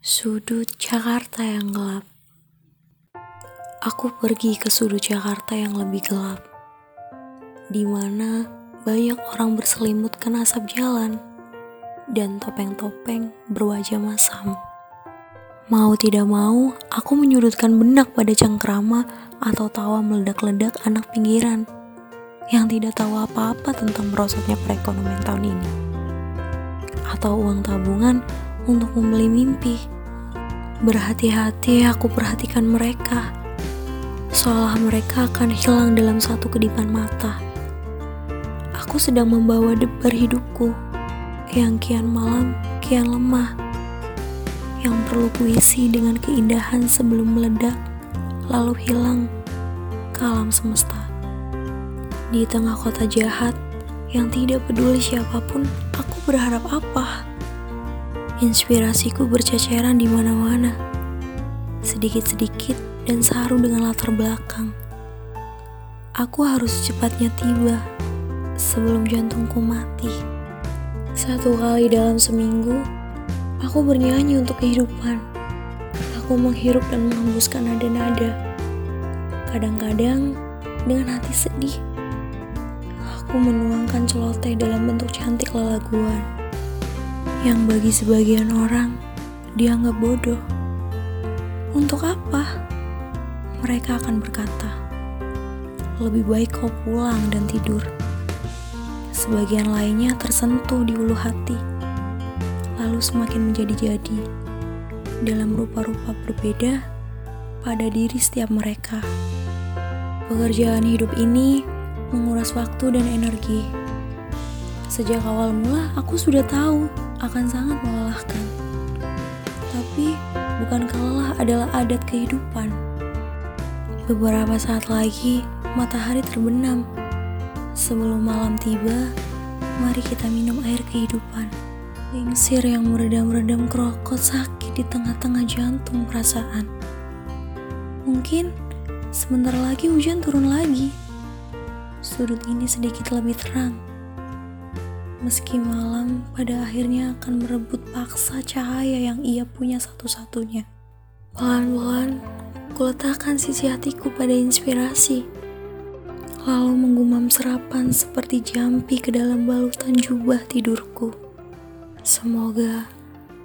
Sudut Jakarta yang gelap. Aku pergi ke sudut Jakarta yang lebih gelap, di mana banyak orang berselimutkan asap jalan dan topeng-topeng berwajah masam. Mau tidak mau, aku menyudutkan benak pada cengkrama atau tawa meledak-ledak anak pinggiran yang tidak tahu apa-apa tentang merosotnya perekonomian tahun ini. Atau uang tabungan untuk membeli mimpi. Berhati-hati aku perhatikan mereka, seolah mereka akan hilang dalam satu kedipan mata. Aku sedang membawa debar hidupku, yang kian malam, kian lemah, yang perlu puisi dengan keindahan sebelum meledak, lalu hilang ke alam semesta. Di tengah kota jahat yang tidak peduli siapa pun, aku berharap apa? Inspirasiku berceceran di mana-mana. Sedikit-sedikit dan saru dengan latar belakang. Aku harus cepatnya tiba sebelum jantungku mati. Satu kali dalam seminggu, aku bernyanyi untuk kehidupan. Aku menghirup dan menghembuskan nada-nada. Kadang-kadang dengan hati sedih aku menuangkan celoteh dalam bentuk cantik lelaguan yang bagi sebagian orang dianggap bodoh. Untuk apa? Mereka akan berkata, lebih baik kau pulang dan tidur. Sebagian lainnya tersentuh di ulu hati, lalu semakin menjadi-jadi dalam rupa-rupa berbeda pada diri setiap mereka. Pekerjaan hidup ini menguras waktu dan energi. Sejak awal mula, aku sudah tahu akan sangat melelahkan. Tapi, bukankah lelah adalah adat kehidupan? Beberapa saat lagi, matahari terbenam. Sebelum malam tiba, mari kita minum air kehidupan. Lingsir yang meredam-redam kerokot sakit di tengah-tengah jantung perasaan. Mungkin sebentar lagi hujan turun lagi sudut ini sedikit lebih terang. Meski malam pada akhirnya akan merebut paksa cahaya yang ia punya satu-satunya. Pelan-pelan, kuletakkan sisi hatiku pada inspirasi. Lalu menggumam serapan seperti jampi ke dalam balutan jubah tidurku. Semoga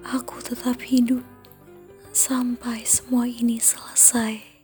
aku tetap hidup sampai semua ini selesai.